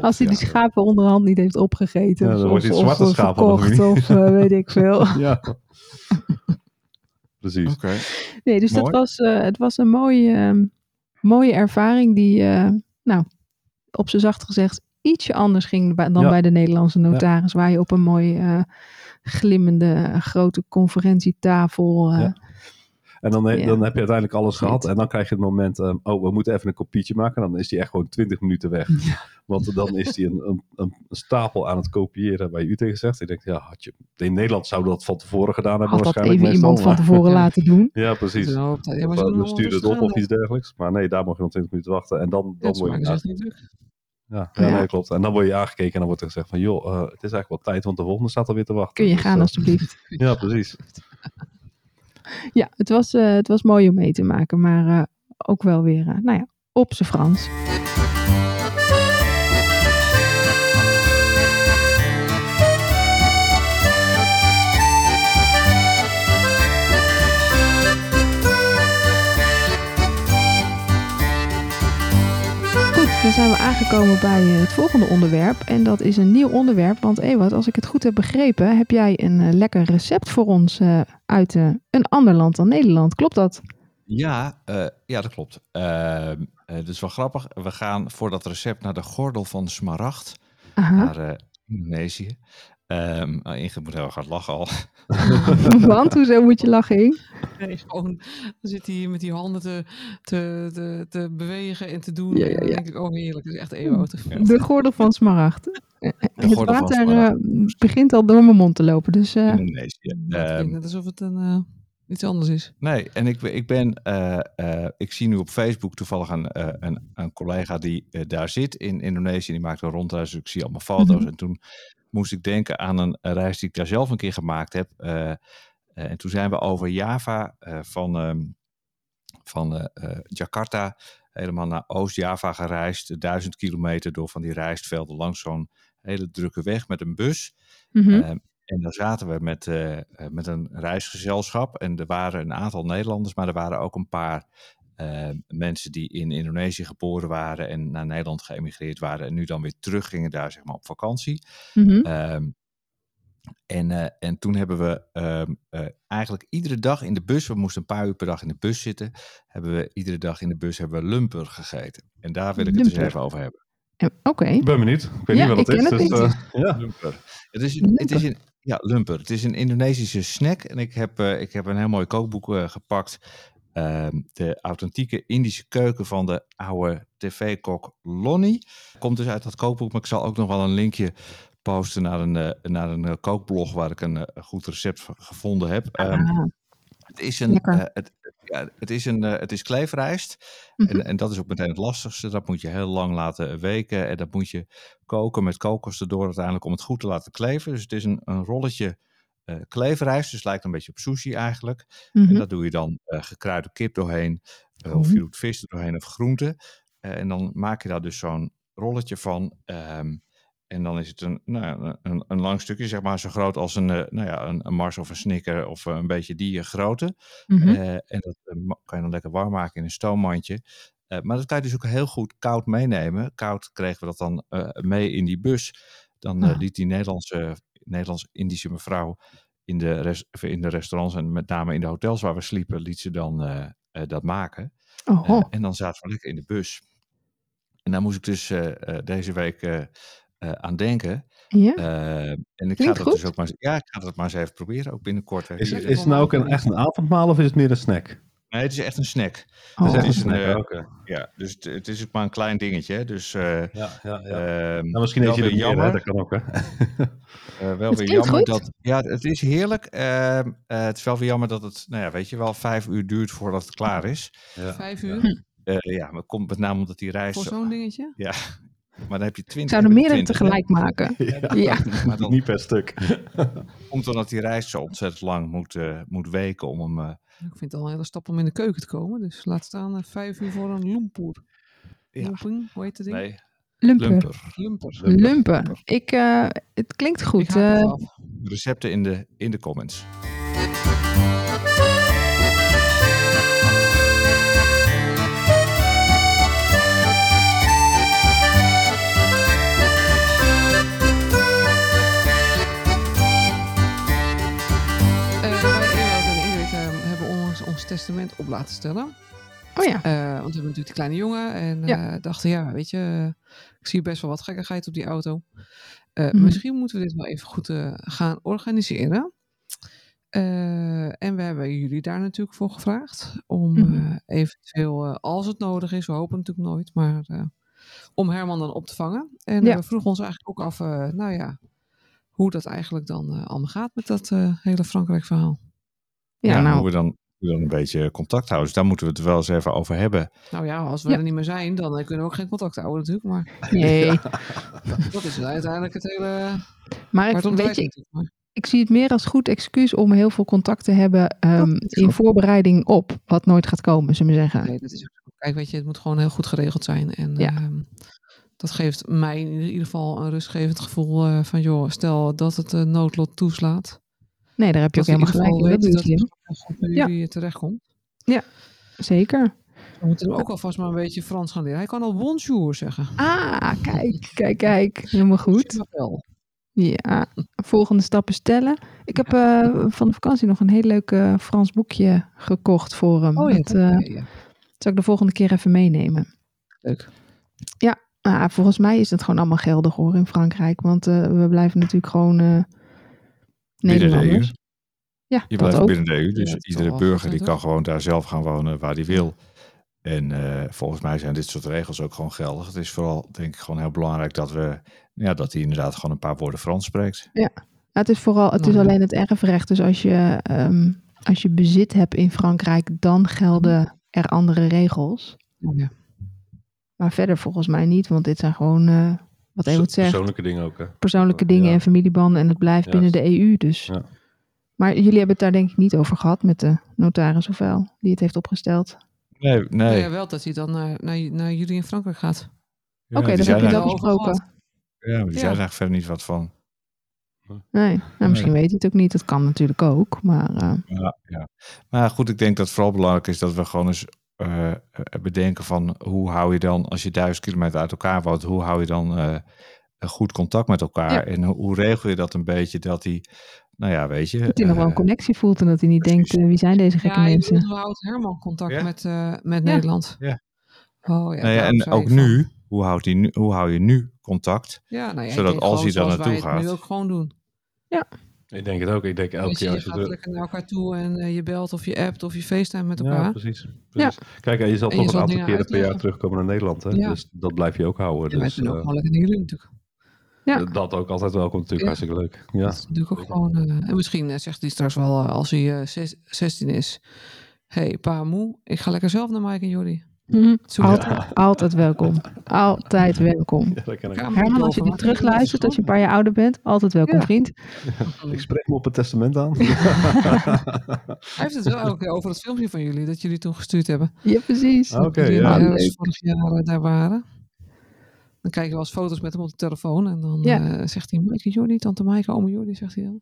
Als hij die schapen onderhand niet heeft opgegeten. Ja, dan of, wordt hij zwarte of verkocht, nog of eh, weet ik veel. ja. Precies. Oké. Nee, dus dat was, eh, het was een mooie, ehm, mooie ervaring die, eh, nou, op z'n zacht gezegd, ietsje anders ging dan Ja. bij de Nederlandse notaris. Waar je op een mooi eh, glimmende eh, grote conferentietafel... eh, Ja. En dan, he- Ja. dan heb je uiteindelijk alles gehad. En dan krijg je het moment, ehm, oh, we moeten even een kopietje maken. Dan is die echt gewoon 20 minuten weg. Want dan is die een, een, een stapel aan het kopiëren waar je u tegen zegt. Ik denk, ja, had je, in Nederland zouden we dat van tevoren gedaan hebben had dat waarschijnlijk. even meestal, iemand van tevoren laten doen. Ja, precies. Eh, we allemaal sturen het op of iets dergelijks. Maar nee, daar mag je nog 20 minuten wachten. En dan, dan word je... Ja, ja, Ja. nee, klopt. En dan word je aangekeken en dan wordt er gezegd van... joh, eh, het is eigenlijk wel tijd, want de volgende staat alweer te wachten. Kun je Dus, gaan eh, alstublieft. Ja, precies. Ja, het was, eh, het was mooi om mee te maken, maar eh, ook wel weer, eh, nou ja, op z'n Frans. Dan zijn we aangekomen bij eh, het volgende onderwerp. En dat is een nieuw onderwerp. Want Ewout, als ik het goed heb begrepen, heb jij een eh, lekker recept voor ons eh, uit een ander land dan Nederland. Klopt dat? Ja, ja, dat klopt. Eh, dat is wel grappig. We gaan voor dat recept naar de gordel van Smaragd, Aha. naar Indonesië. Oh, Ingrid moet heel erg hard lachen al. Want hoezo moet je lachen, Ing? Nee, gewoon, dan zit hij met die handen te, te, te, te bewegen en te doen. Ja, ja, En dan ja. denk ik, oh heerlijk, dat is echt Ewout. De gordel van Smaragd. Het gordel van water Smaragd. eh, begint al door mijn mond te lopen. Dus eh, Ehm, klinkt net alsof het een, eh, iets anders is. Nee, en ik, ik ben, eh, eh, ik zie nu op Facebook toevallig een, eh, een, een collega die daar zit in Indonesië. Die maakt een rondreis, dus ik zie allemaal foto's. Mhm. En toen moest ik denken aan een reis die ik daar zelf een keer gemaakt heb. Eh, eh, en toen zijn we over Java eh, van, ehm, van Jakarta helemaal naar Oost-Java gereisd. Duizend kilometer door van die rijstvelden langs zo'n hele drukke weg met een bus. mhm. Ehm, en daar zaten we met, met een reisgezelschap. En er waren een aantal Nederlanders, maar er waren ook een paar eh, mensen die in Indonesië geboren waren en naar Nederland geëmigreerd waren. En nu dan weer terug gingen daar zeg maar op vakantie. Mhm. Ehm, en, eh, en toen hebben we ehm, eh, eigenlijk iedere dag in de bus, we moesten een paar uur per dag in de bus zitten, hebben we iedere dag in de bus hebben we lumper gegeten. En daar wil ik het eens Lumper. even over hebben. Oké. Ik ben benieuwd. Ik weet Ja, niet wat ik het is. ken het dus, niet. eh, ja. Lumper. Het is, een, het is een, ja, lumper. Het is een Indonesische snack. En ik heb, eh, ik heb een heel mooi kookboek eh, gepakt. Ehm, de authentieke Indische keuken van de oude tv-kok Lonnie. Komt dus uit dat kookboek. Maar ik zal ook nog wel een linkje posten naar een, eh, naar een eh, kookblog waar ik een, eh, goed recept gevonden heb. Ehm, Ah, het is een, het, ja, het is een, het is kleefrijst. mhm. En, en dat is ook meteen het lastigste. Dat moet je heel lang laten weken. En dat moet je koken met kokos erdoor uiteindelijk om het goed te laten kleven. Dus het is een, een rolletje eh kleefrijst. Dus lijkt een beetje op sushi eigenlijk. Mhm. En daar doe je dan eh, gekruide kip doorheen. eh, of Mhm. je doet vis er doorheen of groenten. En dan maak je daar dus zo'n rolletje van. ehm, en dan is het een, nou, ja, een, een lang stukje, zeg maar, zo groot als een, nou ja, een, een Mars of een Snicker of een beetje die grootte. Mhm. Eh, en dat kan je dan lekker warm maken in een stoommandje. Maar dat kan je dus ook heel goed koud meenemen. Koud kregen we dat dan mee in die bus. Dan Ah. liet die Nederlandse, Nederlands-Indische mevrouw in de, in de restaurants en met name in de hotels waar we sliepen, liet ze dan eh, eh, dat maken. Oh, Eh, en dan zaten we lekker in de bus. En daar moest ik dus eh, eh, deze week eh, eh, aan denken. ja? Eh, en ik ga dat goed. dus ook maar, eens- ja, ik ga dat maar eens even proberen, ook binnenkort. Is, is het nou ook een, echt een avondmaal of is het meer een snack? Nee, het is echt een snack. Oh. Het is een snack, een, eh. Ja, dus het, het is ook maar een klein dingetje. hè. Dus eh, Ja, ja, ja. ehm, nou, misschien eet je weer er meer, hè? jammer. dat kan ook, hè? Eh, wel Het weer jammer goed. dat. Ja, het is heerlijk. Ehm, eh, het is wel weer jammer dat het, nou ja, weet je wel, vijf uur duurt voordat het klaar is. Ja. Vijf uur Eh, ja, maar het komt met name omdat die reis. voor zo'n dingetje. Ja, maar dan heb je Ik twintig. zou er heb je meerdere 20, hè. tegelijk maken. Ja. Ja. Maar dan Niet per stuk. komt omdat die reis zo ontzettend lang moet, moet weken om hem. Ik vind het al een hele stap om in de keuken te komen. Dus laat staan eh, vijf uur voor een loempoer. Ja. Hoe heet het ding? nee, Lumper. lumper. Lumper. Lumpen. Ik, eh, het klinkt goed. eh. Recepten in de, in de comments. Op laten stellen. oh ja. Eh, want we hebben natuurlijk die kleine jongen. En Ja. eh, dachten, ja, weet je, ik zie best wel wat gekkigheid op die auto. Eh, Mhm. Misschien moeten we dit wel even goed eh, gaan organiseren. Eh, en we hebben jullie daar natuurlijk voor gevraagd. Om Mhm. eh, eventueel, eh, als het nodig is, we hopen natuurlijk nooit, maar eh, om Herman dan op te vangen. En Ja. we vroegen ons eigenlijk ook af, eh, nou ja, hoe dat eigenlijk dan allemaal gaat met dat eh, hele Frankrijk-verhaal. Ja, hoe nou, hoe we dan een beetje contact houden. Dus daar moeten we het wel eens even over hebben. Nou ja, als we Ja. er niet meer zijn, dan eh, kunnen we ook geen contact houden natuurlijk. Maar nee. dat is uiteindelijk het hele... Maar het weet je, ik zie het meer als goed excuus om heel veel contact te hebben ehm, in goed. voorbereiding op wat nooit gaat komen, zullen we zeggen. Nee, dat is. Kijk, weet je, het moet gewoon heel goed geregeld zijn. En Ja. ehm, dat geeft mij in ieder geval een rustgevend gevoel eh, van, joh, stel dat het eh, noodlot toeslaat. Nee, daar heb je ook dat helemaal gelijk in. Dat je weten slim. dat Ja. jullie terechtkomt. Zeker. We moeten hem ook alvast maar een beetje Frans gaan leren. Hij kan al bonjour zeggen. Ah, kijk, kijk, kijk. Helemaal goed. Je. Ja, volgende stappen stellen. Ik heb eh, van de vakantie nog een heel leuk eh, Frans boekje gekocht voor hem. Oh ja, dat eh, ja, ja. zal ik de volgende keer even meenemen. leuk. Ah, volgens mij is het gewoon allemaal geldig hoor in Frankrijk. Want we blijven natuurlijk gewoon Binnen de EU. Ja, Je dat blijft ook. binnen de EU, dus Ja, iedere burger die kan gewoon daar zelf gaan wonen waar hij wil. En eh, volgens mij zijn dit soort regels ook gewoon geldig. Het is vooral, denk ik, gewoon heel belangrijk dat we, ja, dat hij inderdaad gewoon een paar woorden Frans spreekt. Ja, het is vooral, het Nou is ja. alleen het erfrecht. Dus als je, ehm, als je bezit hebt in Frankrijk, dan gelden er andere regels. Ja. Maar verder volgens mij niet, want dit zijn gewoon, eh, wat Ewout zegt, Persoonlijke dingen ook, hè? persoonlijke dingen Ja. en familiebanden. En het blijft binnen de EU. Dus. Ja. Maar jullie hebben het daar denk ik niet over gehad met de notaris of wel, die het heeft opgesteld. Nee, Nou nee. ja, wel dat hij dan naar, naar, naar jullie in Frankrijk gaat. Ja, Oké, dat zijn heb je dan over besproken. Ja, maar die eigenlijk verder niet wat van. Nee, nou, misschien weet hij het ook niet. Dat kan natuurlijk ook. Maar eh, Ja, ja. Maar goed, ik denk dat het vooral belangrijk is dat we gewoon eens eh, eh, bedenken van hoe hou je dan, als je duizend kilometer uit elkaar woont, hoe hou je dan eh, goed contact met elkaar? Ja. En hoe, hoe regel je dat een beetje dat die, nou ja, weet je. dat hij nog wel een connectie voelt en dat hij niet denkt, wie zijn deze gekke Ja, mensen? hoe houdt Herman contact Ja. met, eh, met Ja. Nederland? Ja. Oh ja, nou ja, en ook van- nu, hoe, houdt hij nu, hoe hou je nu contact? Ja, nou ja, zodat als hij daar zoals naartoe wij het nu gaat- ook gewoon doen. Ik denk het ook. Ik denk elke je, keer je als je... gaat lekker naar elkaar toe en eh, je belt of je appt of je facetime met Ja, elkaar. precies. precies. Kijk, en je zal En je toch een aantal keren per jaar terugkomen naar Nederland, hè? Ja. Dus dat blijf je ook houden. en wij Dus, ook eh, gewoon lekker naar jullie natuurlijk. Ja. dat ook altijd welkom natuurlijk. Ja. Hartstikke leuk. Ja. Dat is natuurlijk ook gewoon... eh, en misschien eh, zegt hij straks wel, eh, als hij eh, zes- 16 is... hey, pa, moe, ik ga lekker zelf naar Mike en Jordi. Mhm. Altijd, altijd welkom. Altijd welkom. Ja, dat Herman, als je dit terugluistert, als je een paar jaar ouder bent, altijd welkom, Ja. vriend. Ik spreek me op het testament aan. Hij heeft het wel elke keer over het filmpje van jullie, dat jullie toen gestuurd hebben. Ja, precies. Oké, jullie ja. eh, leuk. vorig jaar eh, daar waren. Dan krijg je wel eens foto's met hem op de telefoon. En dan Ja. eh, zegt hij, Maaike Jordi, tante Maaike, ome Jordi, zegt hij dan.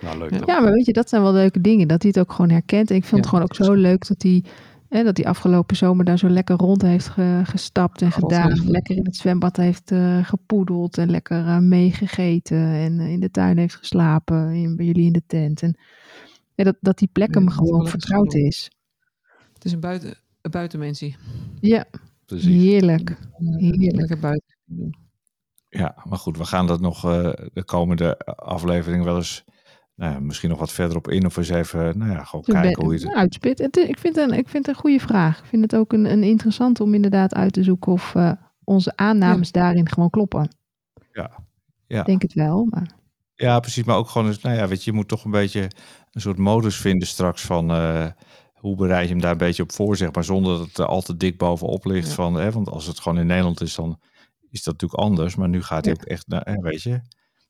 Nou, leuk Ja. maar weet je, dat zijn wel leuke dingen. Dat hij het ook gewoon herkent. En ik vind Ja, het gewoon ook zo leuk dat hij, hè, dat hij afgelopen zomer daar zo lekker rond heeft ge- gestapt en gedaan. Lekker in het zwembad heeft eh, gepoedeld en lekker eh, meegegeten. En eh, in de tuin heeft geslapen. In, bij jullie in de tent. En ja, dat, dat die plek Ja, hem gewoon vertrouwd is. Het is een, buiten, een buitenmensie. Ja, Precies. heerlijk. Heerlijk. Lekker buiten doen. Ja, maar goed, we gaan dat nog eh, de komende aflevering wel eens, nou ja, misschien nog wat verder op in. Of eens even, nou ja, gewoon Dus kijken ben- hoe je het... Uitspit. Het, ik, vind een, ik vind het een goede vraag. Ik vind het ook een, een interessant om inderdaad uit te zoeken of eh, onze aannames daarin gewoon kloppen. Ja, ja. Ik denk het wel, maar Ja, precies. Maar ook gewoon eens, nou ja, weet je, je moet toch een beetje een soort modus vinden straks van eh, hoe bereid je hem daar een beetje op voor, zeg maar, zonder dat het er al te dik bovenop ligt. Ja. Van, hè, want als het gewoon in Nederland is, dan is dat natuurlijk anders. Maar nu gaat hij Ja. ook echt, naar, hè, weet je.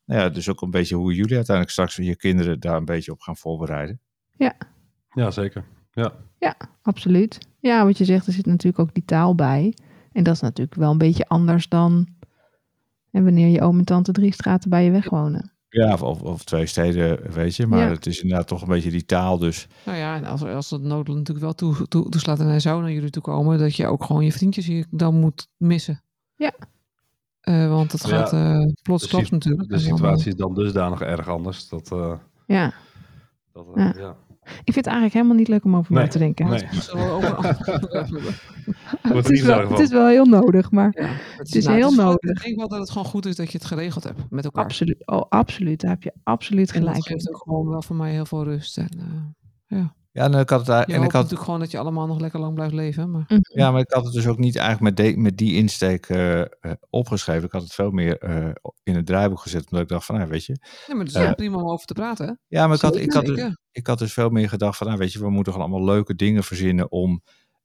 Nou ja, dus ook een beetje hoe jullie uiteindelijk straks je kinderen daar een beetje op gaan voorbereiden. Ja, zeker. Ja. absoluut. Ja, wat je zegt, er zit natuurlijk ook die taal bij. En dat is natuurlijk wel een beetje anders dan en wanneer je oom en tante drie straten bij je weg wonen. Ja, of, of, twee steden, weet je. Maar Ja. het is inderdaad toch een beetje die taal. Dus Nou ja, en als, als dat nood natuurlijk wel toe, toe, toeslaat en hij zou naar jullie toe komen, dat je ook gewoon je vriendjes hier dan moet missen. Ja. Eh, want het Ja, gaat eh plots sit- natuurlijk. De situatie is dan dusdanig erg anders. Dat, eh, Ja, dat eh, Ja. ja. ik vind het eigenlijk helemaal niet leuk om over na Nee, te denken. nee. Het is, wel, het is wel heel nodig, maar Ja, Het is nou, heel gewoon- nodig. Ik denk wel dat het gewoon goed is dat je het geregeld hebt met elkaar. absoluut, oh, absoluut, daar heb je absoluut En dat gelijk geeft ook gewoon wel voor mij heel veel rust. En, eh, ja, en ik had het, daar- je en hoopt ik had, natuurlijk gewoon dat je allemaal nog lekker lang blijft leven. Maar Mhm. Ja, maar ik had het dus ook niet eigenlijk met, de- met die insteek eh, eh, opgeschreven. Ik had het veel meer eh, in het draaiboek gezet. Omdat ik dacht van, nou, weet je. nee, maar het is wel prima om over te praten. Hè? Ja, maar ik had, ik, had dus, ik had dus veel meer gedacht van, nou, weet je, we moeten gewoon allemaal leuke dingen verzinnen om...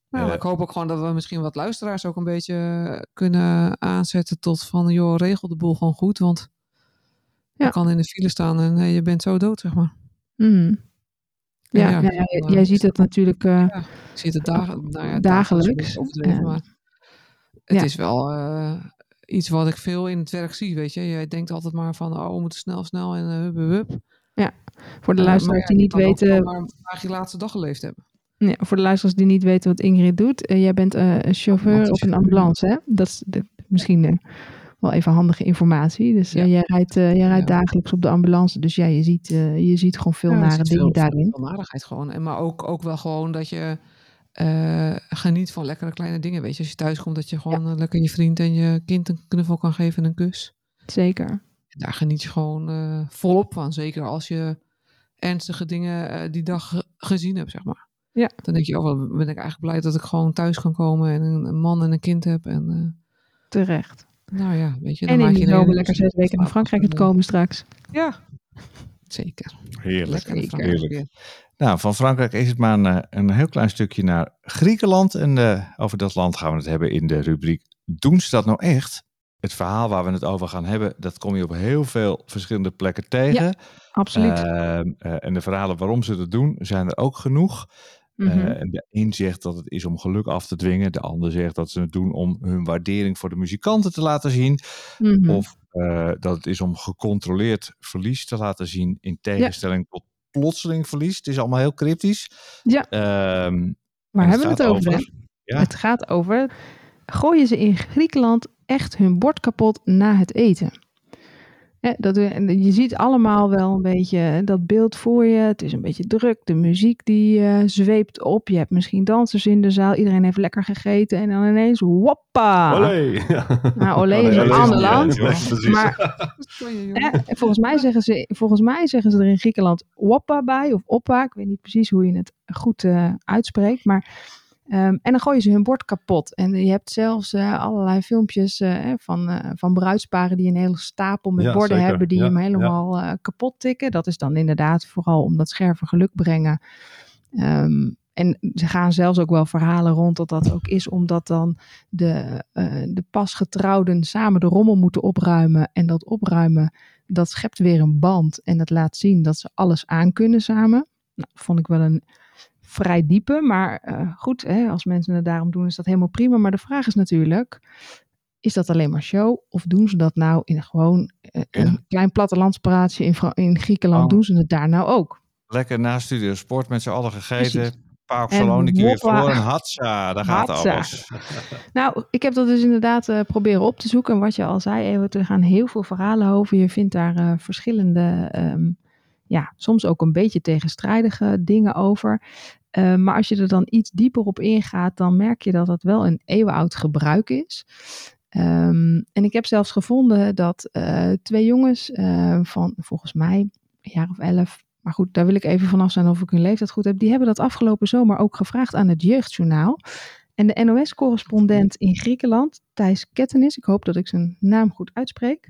Nou, eh, ik hoop ook gewoon dat we misschien wat luisteraars ook een beetje kunnen aanzetten tot van, joh, regel de boel gewoon goed. Want Ja. je kan in de file staan en je bent zo dood, zeg maar. Mhm. Ja, ja, nou ja, jij eh, ziet het natuurlijk eh, Ik zie het dagen, nou ja, Dagelijks, ja. maar het Ja. is wel eh, iets wat ik veel in het werk zie, weet je. Jij denkt altijd maar van, oh, we moeten snel, snel en uh, hup, hup, hup. voor de luisteraars die ja, niet weten maar je laatste dag geleefd hebben. Nee, voor de luisteraars die niet weten wat Ingrid doet. jij bent een chauffeur op een ambulance, hè? Dat is de- misschien wel even handige informatie. Dus eh, Ja. jij rijdt, eh, jij rijdt Ja. dagelijks op de ambulance. Dus ja, je ziet, eh, je ziet gewoon veel Ja, nare dingen veel- daarin. Veel narigheid gewoon. En maar ook, ook wel gewoon dat je eh, geniet van lekkere kleine dingen, weet je. Als je thuis komt, dat je gewoon eh, lekker je vriend en je kind een knuffel kan geven en een kus. Zeker. En daar geniet je gewoon eh, volop van. Zeker als je ernstige dingen eh, die dag ge- gezien hebt, zeg maar. Ja. Dan denk je, oh, ben ik eigenlijk blij dat ik gewoon thuis kan komen en een, man en een kind heb. En eh, Terecht. Nou ja, weet je. dan En in maak je zomer lekker zes weken naar Frankrijk het komen. komen straks. Ja, zeker. Heerlijk. Lekker Heerlijk. Nou, van Frankrijk is het maar een, eh, een heel klein stukje naar Griekenland. En eh, over dat land gaan we het hebben in de rubriek Doen ze dat nou echt? Het verhaal waar we het over gaan hebben, dat kom je op heel veel verschillende plekken tegen. Absoluut. Ehm, eh, en de verhalen waarom ze dat doen, zijn er ook genoeg. Mhm. Eh, en de een zegt dat het is om geluk af te dwingen. De ander zegt dat ze het doen om hun waardering voor de muzikanten te laten zien. Mhm. Of eh, dat het is om gecontroleerd verlies te laten zien. In tegenstelling tot plotseling verlies. Het is allemaal heel cryptisch. Ja. Ehm, Waar en hebben we het over? hè? Ja. Het gaat over, gooien ze in Griekenland echt hun bord kapot na het eten? Ja, dat, en je ziet allemaal wel een beetje hè, dat beeld voor je. Het is een beetje druk. De muziek die eh, zweept op. Je hebt misschien dansers in de zaal. Iedereen heeft lekker gegeten. En dan ineens, woppa! Olé! Ja. Nou, olé is een ander land. ja. Maar hè, volgens, mij zeggen ze, volgens mij zeggen ze er in Griekenland woppa bij. Of oppa. Ik weet niet precies hoe je het goed eh, uitspreekt. Maar Ehm, en dan gooien ze hun bord kapot. En je hebt zelfs eh, allerlei filmpjes eh, van, eh, van bruidsparen die een hele stapel met Ja, borden zeker. hebben die Ja, hem helemaal kapot tikken. Dat is dan inderdaad vooral om dat scherven geluk brengen. Ehm, en ze gaan zelfs ook wel verhalen rond dat dat ook is omdat dan de, de pasgetrouwden samen de rommel moeten opruimen. En dat opruimen, dat schept weer een band. En dat laat zien dat ze alles aan kunnen samen. Nou, vond ik wel een vrij diepe. Maar eh, goed, hè, als mensen het daarom doen, is dat helemaal prima. Maar de vraag is natuurlijk, is dat alleen maar show? Of doen ze dat nou in gewoon eh, een klein plattelandspraatje in, in Griekenland? Oh. Doen ze het daar nou ook? Lekker na Studio Sport met z'n allen gegeten. Precies. En Saloniki weer verloren. Hatsa, daar gaat Hatsa. alles. Nou, ik heb dat dus inderdaad eh, proberen op te zoeken. En wat je al zei, Ewout, er gaan heel veel verhalen over. Je vindt daar verschillende, ehm, ja, soms ook een beetje tegenstrijdige dingen over. Eh, maar als je er dan iets dieper op ingaat, dan merk je dat het wel een eeuwenoud gebruik is. Ehm, en ik heb zelfs gevonden dat eh, twee jongens eh, van volgens mij een jaar of elf, maar goed, daar wil ik even vanaf zijn of ik hun leeftijd goed heb, die hebben dat afgelopen zomer ook gevraagd aan het Jeugdjournaal. En de NOS-correspondent in Griekenland, Thijs Kettenis, ik hoop dat ik zijn naam goed uitspreek,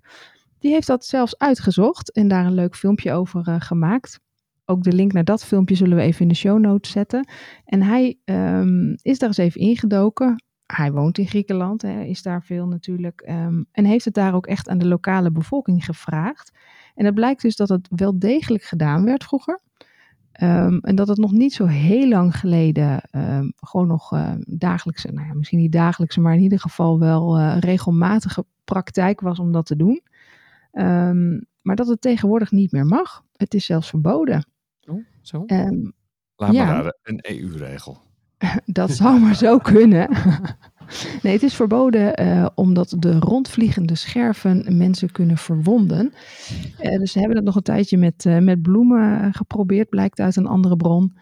die heeft dat zelfs uitgezocht en daar een leuk filmpje over gemaakt. Ook de link naar dat filmpje zullen we even in de show notes zetten. En hij ehm, is daar eens even ingedoken. Hij woont in Griekenland, hè, is daar veel natuurlijk. ehm, en heeft het daar ook echt aan de lokale bevolking gevraagd. En het blijkt dus dat het wel degelijk gedaan werd vroeger. Ehm, en dat het nog niet zo heel lang geleden gewoon nog eh, dagelijkse, nou ja, misschien niet dagelijkse, maar in ieder geval wel eh, regelmatige praktijk was om dat te doen. Maar dat het tegenwoordig niet meer mag. Het is zelfs verboden. Zo. Ehm, Laat Ja. maar raden, een EU-regel. dat zou maar zo kunnen. nee, het is verboden eh, omdat de rondvliegende scherven mensen kunnen verwonden. Eh, dus ze hebben het nog een tijdje met, eh, met bloemen geprobeerd, blijkt uit een andere bron.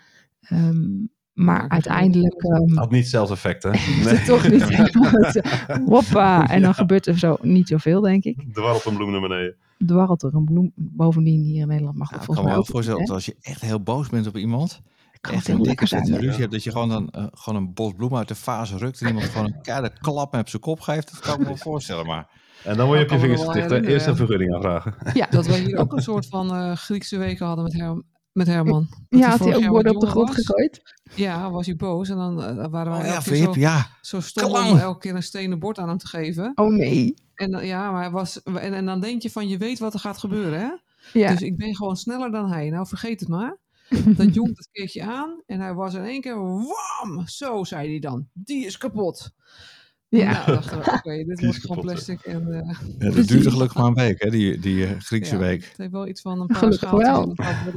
Ehm, maar uiteindelijk ehm, Had niet hetzelfde effect, hè? is het toch niet helemaal Hoppa! En dan gebeurt er zo niet zoveel, denk ik. Dwarrelt een bloem naar beneden. Dwarrelt er een bloem bovendien hier in Nederland. Maar goed, Nou, ik kan me ook voorstellen als je echt heel boos bent op iemand, Kan echt een lekker dikke zijn. zet ruzie hebt, dat je gewoon, dan, eh, gewoon een bos bloemen uit de vaas rukt en iemand gewoon een keiharde klap met op zijn kop geeft. Dat kan ik me wel voorstellen, maar En dan word je op je vingers wel herinneren, Eerst een ja. vergunning aanvragen. Ja, Dat wij hier ook een soort van eh, Griekse weken hadden met, Her met Herman. Ja had hij ook wat op de grond was. gegooid? Ja, was hij boos. En dan eh, waren wij oh ja, elke keer Flip, zo, ja. zo stom om elke keer een stenen bord aan hem te geven. Oh nee. En, dan- ja, maar hij was, en, en dan denk je van, je weet wat er gaat gebeuren, hè? Ja. Dus ik ben gewoon sneller dan hij. Nou, vergeet het maar. Dat jongt het keertje aan en hij was in één keer, wam! Zo, zei hij dan. Die is kapot. Ja. Nou, dachten we, oké, dit wordt gewoon plastic. En, eh, Ja, dat duurde gelukkig maar een week, hè, die, die eh, Griekse ja, week. Het heeft wel iets van een paar schaaltjes.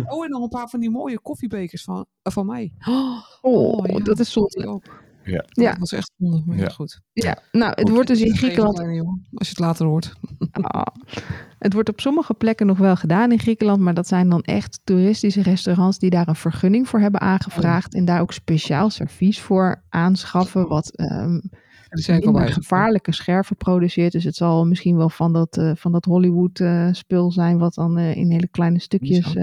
Oh, en nog een paar van die mooie koffiebekers van, eh, van mij. Oh, ja, dat is zonde. Ja. Ja. Dat was echt zonde, maar ja. Goed. Ja, nou, het wordt dus in Griekenland. als je het later hoort. Ah. het wordt op sommige plekken nog wel gedaan in Griekenland, maar dat zijn dan echt toeristische restaurants die daar een vergunning voor hebben aangevraagd en daar ook speciaal servies voor aanschaffen, wat ehm Al minder bij. gevaarlijke scherven produceert. Dus het zal misschien wel van dat, eh, van dat Hollywood eh, spul zijn, wat dan eh, in hele kleine stukjes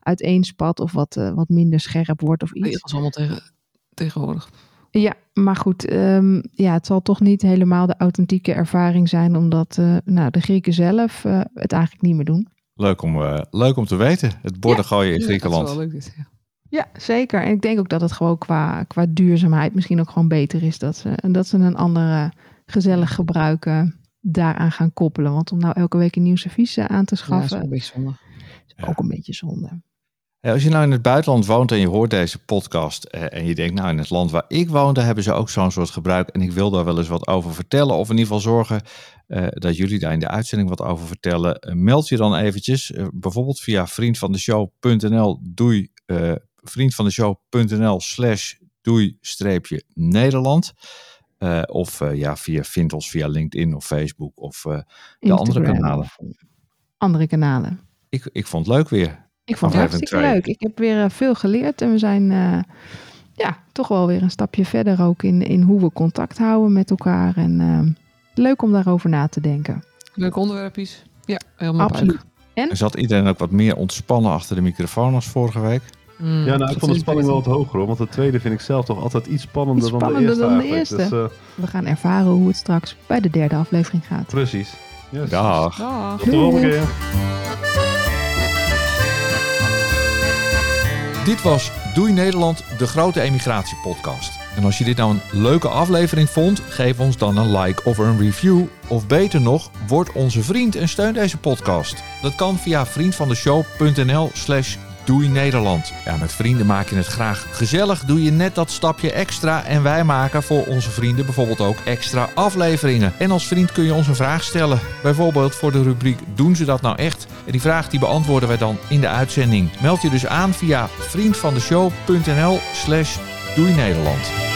uiteenspat of wat, wat minder scherp wordt of Nee, iets. dat was allemaal tegen, tegenwoordig. Ja, maar goed, ehm, ja, het zal toch niet helemaal de authentieke ervaring zijn, omdat eh, nou, de Grieken zelf eh, het eigenlijk niet meer doen. Leuk om, eh, leuk om te weten. Het borden gooien in Ja, Griekenland. Dat is wel leuk dit, ja. Ja, zeker. En ik denk ook dat het gewoon qua, qua duurzaamheid misschien ook gewoon beter is dat ze, dat ze een andere gezellig gebruik eh, daaraan gaan koppelen. Want om nou elke week een nieuw servies eh, aan te Ja, dat is schaffen, een beetje zonde. is Ja. ook een beetje zonde. Ja, als je nou in het buitenland woont en je hoort deze podcast eh, en je denkt, nou in het land waar ik woonde hebben ze ook zo'n soort gebruik en ik wil daar wel eens wat over vertellen of in ieder geval zorgen eh, dat jullie daar in de uitzending wat over vertellen, meld je dan eventjes, bijvoorbeeld via vriendvandeshow.nl doei, eh vriendvandeshow.nl slash doei streepje Nederland. Eh, of eh, ja, via vind ons via LinkedIn of Facebook of eh, de andere kanalen. Andere kanalen. Ik, ik vond het leuk weer. Ik vond het hartstikke twee. leuk. Ik heb weer eh, veel geleerd en we zijn eh, ja, toch wel weer een stapje verder ook in, in hoe we contact houden met elkaar. En eh, leuk om daarover na te denken. Leuke onderwerpjes. Ja, helemaal Absoluut. Er zat iedereen ook wat meer ontspannen achter de microfoon als vorige week. Mm, Ja, nou, ik vond de spanning wel wat hoger hoor. Want de tweede vind ik zelf toch altijd iets spannender, Iets dan de spannender eerste. dan de eerste. Dus, eh, We gaan ervaren hoe het straks bij de derde aflevering gaat. precies. Yes. Dag. Dag. Tot de volgende keer. Dit was Doei Nederland, de grote emigratiepodcast. En als je dit nou een leuke aflevering vond, geef ons dan een like of een review. Of beter nog, word onze vriend en steun deze podcast. Dat kan via vriendvandeshow.nl slash Doei Nederland. Ja, met vrienden maak je het graag gezellig. Doe je net dat stapje extra. En wij maken voor onze vrienden bijvoorbeeld ook extra afleveringen. En als vriend kun je ons een vraag stellen. Bijvoorbeeld voor de rubriek Doen ze dat nou echt? En die vraag die beantwoorden wij dan in de uitzending. Meld je dus aan via vriendvandeshow.nl slash Doei Nederland.